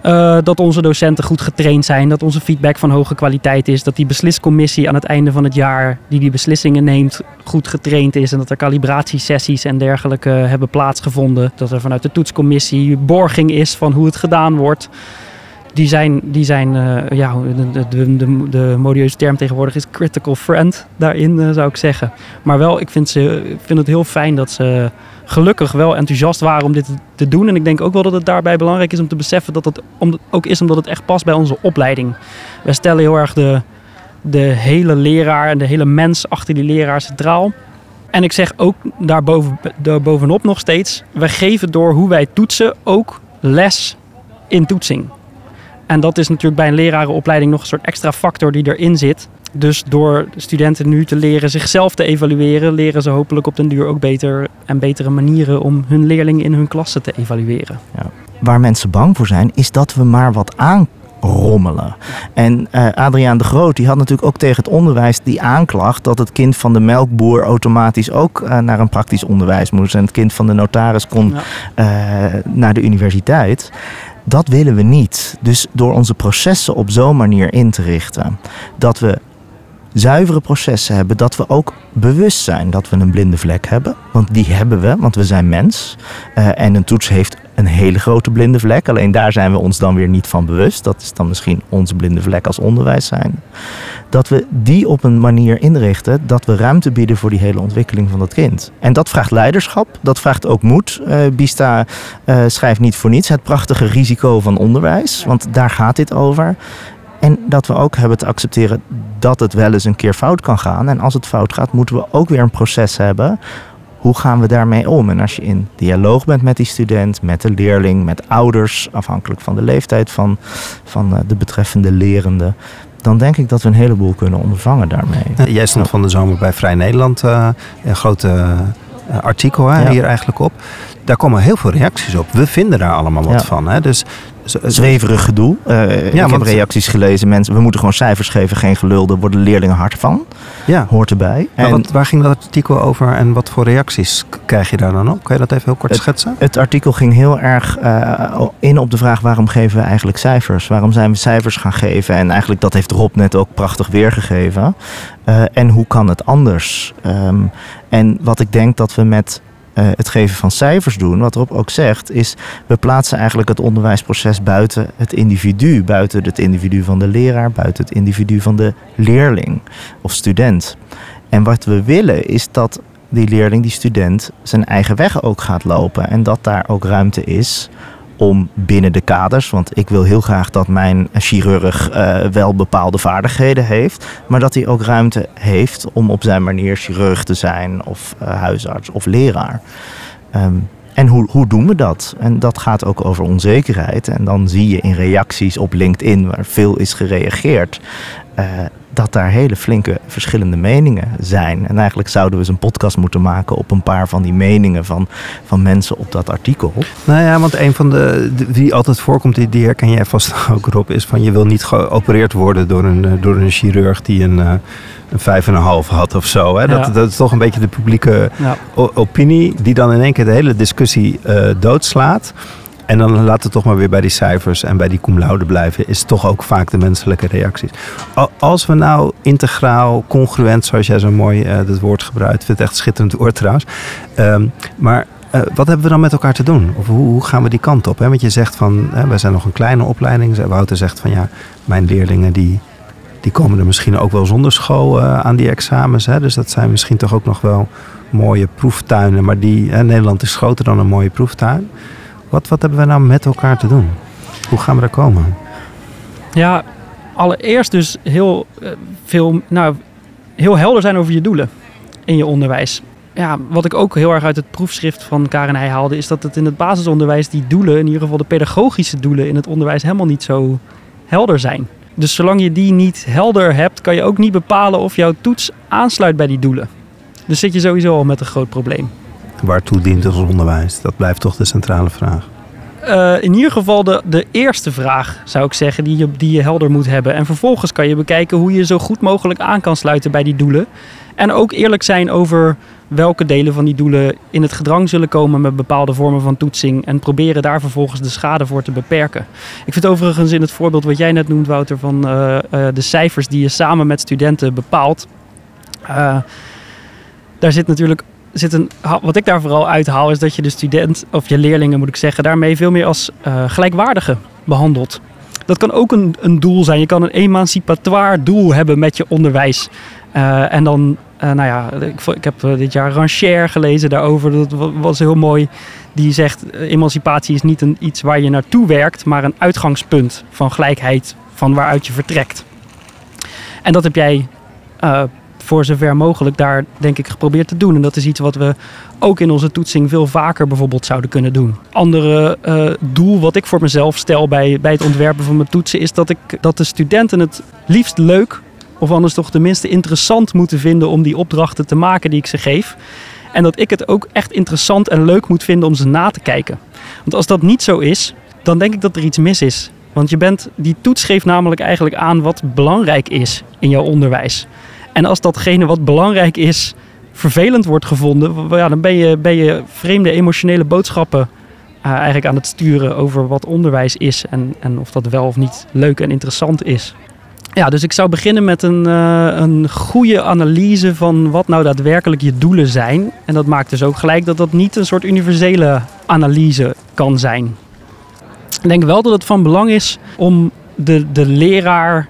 Eh, dat onze docenten goed getraind zijn, dat onze feedback van hoge kwaliteit is, dat die besliscommissie aan het einde van het jaar die die beslissingen neemt goed getraind is en dat er calibratiesessies en dergelijke hebben plaatsgevonden, dat er vanuit de toetscommissie borging is van hoe het gedaan wordt. Die zijn, die zijn uh, ja, de, de, de, modieuze term tegenwoordig is critical friend daarin, uh, zou ik zeggen. Maar wel, ik vind, ze, vind het heel fijn dat ze gelukkig wel enthousiast waren om dit te doen. En ik denk ook wel dat het daarbij belangrijk is om te beseffen dat het ook is omdat het echt past bij onze opleiding. Wij stellen heel erg de, de hele leraar en de hele mens achter die leraar centraal. En ik zeg ook daarboven, daarbovenop nog steeds, wij geven door hoe wij toetsen ook les in toetsing. En dat is natuurlijk bij een lerarenopleiding nog een soort extra factor die erin zit. Dus door studenten nu te leren zichzelf te evalueren, leren ze hopelijk op den duur ook beter en betere manieren om hun leerlingen in hun klasse te evalueren. Ja. Waar mensen bang voor zijn, is dat we maar wat aanrommelen. En uh, Adriaan de Groot die had natuurlijk ook tegen het onderwijs die aanklacht dat het kind van de melkboer automatisch ook uh, naar een praktisch onderwijs moest. En het kind van de notaris kon ja. uh, naar de universiteit. Dat willen we niet. Dus door onze processen op zo'n manier in te richten dat we zuivere processen hebben, dat we ook bewust zijn dat we een blinde vlek hebben. Want die hebben we, want we zijn mens. Uh, en een toets heeft een hele grote blinde vlek. Alleen daar zijn we ons dan weer niet van bewust. Dat is dan misschien onze blinde vlek als onderwijs zijn. Dat we die op een manier inrichten dat we ruimte bieden voor die hele ontwikkeling van dat kind. En dat vraagt leiderschap, dat vraagt ook moed. Uh, Bista uh, schrijft niet voor niets het prachtige risico van onderwijs, want daar gaat dit over. En dat we ook hebben te accepteren dat het wel eens een keer fout kan gaan. En als het fout gaat, moeten we ook weer een proces hebben. Hoe gaan we daarmee om? En als je in dialoog bent met die student, met de leerling, met ouders, afhankelijk van de leeftijd van, van de betreffende lerende, dan denk ik dat we een heleboel kunnen ondervangen daarmee. Jij stond van de zomer bij Vrij Nederland, uh, een grote uh, artikel hè, ja. hier eigenlijk op. Daar komen heel veel reacties op. We vinden daar allemaal wat ja. van. Hè? Dus zweverig gedoe. Uh, ja, ik heb reacties gelezen. Mensen, we moeten gewoon cijfers geven, geen gelul. Daar worden leerlingen hard van. Ja. Hoort erbij. En wat, waar ging dat artikel over en wat voor reacties krijg je daar dan op? Kan je dat even heel kort het, schetsen? Het artikel ging heel erg uh, in op de vraag waarom geven we eigenlijk cijfers? Waarom zijn we cijfers gaan geven? En eigenlijk dat heeft Rob net ook prachtig weergegeven. Uh, en hoe kan het anders? Um, en wat ik denk dat we met uh, het geven van cijfers doen, wat Rob ook zegt, is we plaatsen eigenlijk het onderwijsproces buiten het individu, buiten het individu van de leraar, buiten het individu van de leerling of student. En wat we willen is dat die leerling, die student, zijn eigen weg ook gaat lopen en dat daar ook ruimte is om binnen de kaders, want ik wil heel graag dat mijn chirurg uh, wel bepaalde vaardigheden heeft, maar dat hij ook ruimte heeft om op zijn manier chirurg te zijn of uh, huisarts of leraar. Um, en hoe, hoe doen we dat? En dat gaat ook over onzekerheid. En dan zie je in reacties op LinkedIn, waar veel is gereageerd, uh, dat daar hele flinke verschillende meningen zijn. En eigenlijk zouden we eens een podcast moeten maken op een paar van die meningen van, van mensen op dat artikel. Nou ja, want een van de die altijd voorkomt, die, die herken jij vast [laughs] ook erop, is van je wil niet geopereerd worden door een, door een chirurg die een, een vijf en een half had of zo. Hè? Dat, ja. dat is toch een beetje de publieke ja. opinie die dan in één keer de hele discussie uh, doodslaat. En dan laten we toch maar weer bij die cijfers en bij die cum laude blijven, is toch ook vaak de menselijke reacties. Als we nou integraal, congruent, zoals jij zo mooi uh, dat woord gebruikt, ik vind het echt schitterend woord trouwens. Um, maar uh, wat hebben we dan met elkaar te doen? Of hoe, hoe gaan we die kant op? Hè? Want je zegt van, hè, wij zijn nog een kleine opleiding. Wouter zegt van ja, mijn leerlingen die, die komen er misschien ook wel zonder school uh, aan die examens. Hè? Dus dat zijn misschien toch ook nog wel mooie proeftuinen. Maar die, hè, Nederland is groter dan een mooie proeftuin. Wat, hebben we nou met elkaar te doen? Hoe gaan we daar komen? Ja, allereerst dus heel, uh, veel, nou, heel helder zijn over je doelen in je onderwijs. Ja, wat ik ook heel erg uit het proefschrift van Karen Heij haalde, is dat het in het basisonderwijs die doelen, in ieder geval de pedagogische doelen in het onderwijs, helemaal niet zo helder zijn. Dus zolang je die niet helder hebt, kan je ook niet bepalen of jouw toets aansluit bij die doelen. Dus zit je sowieso al met een groot probleem. Waartoe dient ons onderwijs? Dat blijft toch de centrale vraag. eh, in ieder geval de, de eerste vraag, zou ik zeggen, die je, die je helder moet hebben. En vervolgens kan je bekijken hoe je zo goed mogelijk aan kan sluiten bij die doelen. En ook eerlijk zijn over welke delen van die doelen in het gedrang zullen komen met bepaalde vormen van toetsing. En proberen daar vervolgens de schade voor te beperken. Ik vind overigens in het voorbeeld wat jij net noemt, Wouter, van eh, eh, de cijfers die je samen met studenten bepaalt. daar zit natuurlijk zit een, wat ik daar vooral uithaal is dat je de student, of je leerlingen moet ik zeggen, daarmee veel meer als eh, gelijkwaardige behandelt. Dat kan ook een, een doel zijn. Je kan een emancipatoire doel hebben met je onderwijs. Eh, en dan, eh, nou ja, ik, ik heb dit jaar Rancher gelezen daarover. Dat wa- was heel mooi. Die zegt, emancipatie is niet een, iets waar je naartoe werkt, maar een uitgangspunt van gelijkheid van waaruit je vertrekt. En dat heb jij voor zover mogelijk daar denk ik geprobeerd te doen. En dat is iets wat we ook in onze toetsing veel vaker bijvoorbeeld zouden kunnen doen. Andere eh, doel wat ik voor mezelf stel bij, bij het ontwerpen van mijn toetsen is dat ik dat de studenten het liefst leuk of anders toch tenminste interessant moeten vinden om die opdrachten te maken die ik ze geef. En dat ik het ook echt interessant en leuk moet vinden om ze na te kijken. Want als dat niet zo is, dan denk ik dat er iets mis is. Want je bent, die toets geeft namelijk eigenlijk aan wat belangrijk is in jouw onderwijs. En als datgene wat belangrijk is vervelend wordt gevonden, ja, dan ben je, ben je vreemde emotionele boodschappen eh, eigenlijk aan het sturen over wat onderwijs is en, en of dat wel of niet leuk en interessant is. Ja, dus ik zou beginnen met een, eh, een goede analyse van wat nou daadwerkelijk je doelen zijn. En dat maakt dus ook gelijk dat dat niet een soort universele analyse kan zijn. Ik denk wel dat het van belang is om de, de leraar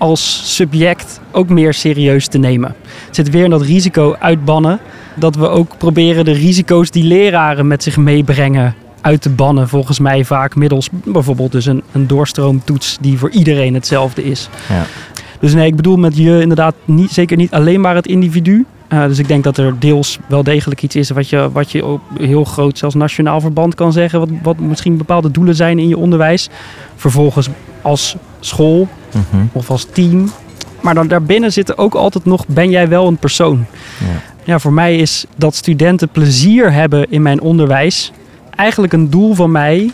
als subject ook meer serieus te nemen. Het zit weer in dat risico uitbannen. Dat we ook proberen de risico's die leraren met zich meebrengen uit te bannen. Volgens mij vaak middels bijvoorbeeld dus een, een doorstroomtoets die voor iedereen hetzelfde is. Ja. Dus nee, ik bedoel met je inderdaad niet, zeker niet alleen maar het individu. Eh, dus ik denk dat er deels wel degelijk iets is wat je, wat je op heel groot, zelfs nationaal verband kan zeggen. Wat, wat misschien bepaalde doelen zijn in je onderwijs. Vervolgens als school Mhm. of als team. Maar dan daarbinnen zit er ook altijd nog, ben jij wel een persoon? Ja. Ja, voor mij is dat studenten plezier hebben in mijn onderwijs eigenlijk een doel van mij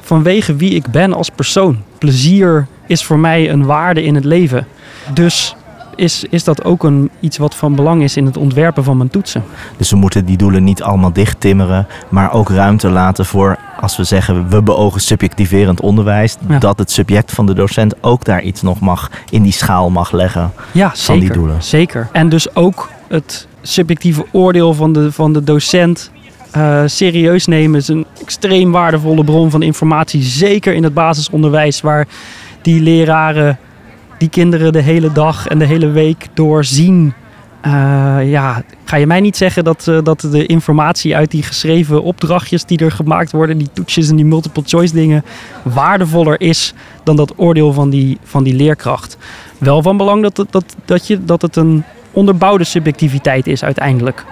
vanwege wie ik ben als persoon. Plezier is voor mij een waarde in het leven. Dus is, is dat ook een, iets wat van belang is in het ontwerpen van mijn toetsen. Dus we moeten die doelen niet allemaal dichttimmeren, maar ook ruimte laten voor, als we zeggen we beogen subjectiverend onderwijs, Ja. dat het subject van de docent ook daar iets nog mag, in die schaal mag leggen. Ja, Van die zeker. doelen. Zeker. En dus ook het subjectieve oordeel van de, van de docent eh, serieus nemen is een extreem waardevolle bron van informatie. Zeker in het basisonderwijs, waar die leraren die kinderen de hele dag en de hele week door zien. Eh, ja, ga je mij niet zeggen dat, eh, dat de informatie uit die geschreven opdrachtjes die er gemaakt worden, die toetsjes en die multiple choice dingen, waardevoller is dan dat oordeel van die, van die leerkracht. Wel van belang dat het, dat, dat je, dat het een onderbouwde subjectiviteit is uiteindelijk.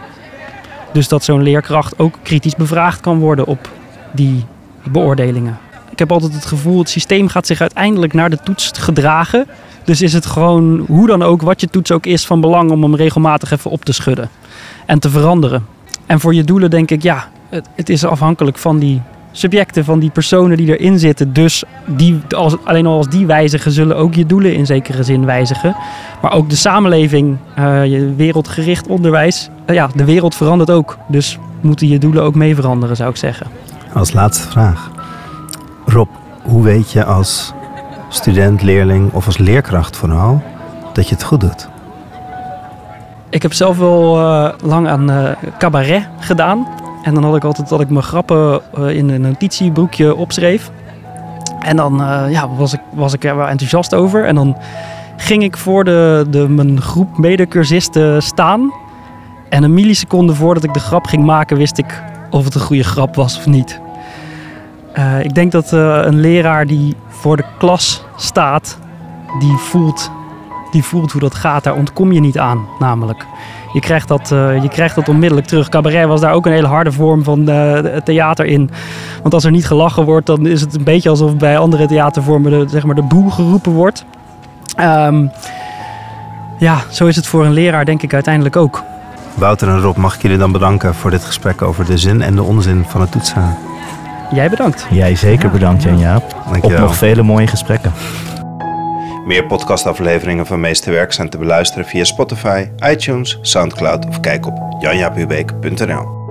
Dus dat zo'n leerkracht ook kritisch bevraagd kan worden op die beoordelingen. Ik heb altijd het gevoel, het systeem gaat zich uiteindelijk naar de toets gedragen. Dus is het gewoon, hoe dan ook, wat je toets ook is, van belang om hem regelmatig even op te schudden. En te veranderen. En voor je doelen denk ik, ja, het, het is afhankelijk van die subjecten, van die personen die erin zitten. Dus die, als, alleen al als die wijzigen, zullen ook je doelen in zekere zin wijzigen. Maar ook de samenleving, eh, je wereldgericht onderwijs. eh, ja, de wereld verandert ook. Dus moeten je doelen ook mee veranderen, zou ik zeggen. Als laatste vraag. Rob, hoe weet je als student, leerling of als leerkracht vooral dat je het goed doet? Ik heb zelf wel eh, lang aan eh, cabaret gedaan. En dan had ik altijd dat ik mijn grappen eh, in een notitieboekje opschreef. En dan ja, was, ik, was ik er wel enthousiast over. En dan ging ik voor de, de, mijn groep medecursisten staan. En een milliseconde voordat ik de grap ging maken, wist ik of het een goede grap was of niet. Eh, ik denk dat eh, een leraar die voor de klas staat, die voelt, die voelt hoe dat gaat. Daar ontkom je niet aan, namelijk. Je krijgt, dat, eh, je krijgt dat onmiddellijk terug. Cabaret was daar ook een hele harde vorm van theater in. Want als er niet gelachen wordt, dan is het een beetje alsof bij andere theatervormen de, zeg maar, de boel geroepen wordt. Ehm, ja, zo is het voor een leraar denk ik uiteindelijk ook. Wouter en Rob, mag ik jullie dan bedanken voor dit gesprek over de zin en de onzin van het toetsen? Jij bedankt. Jij zeker Ja, bedankt, ja. Jan-Jaap. Op nog vele mooie gesprekken. Meer podcastafleveringen van Meesterwerk zijn te beluisteren via Spotify, iTunes, Soundcloud of kijk op janjaaphubeek.nl.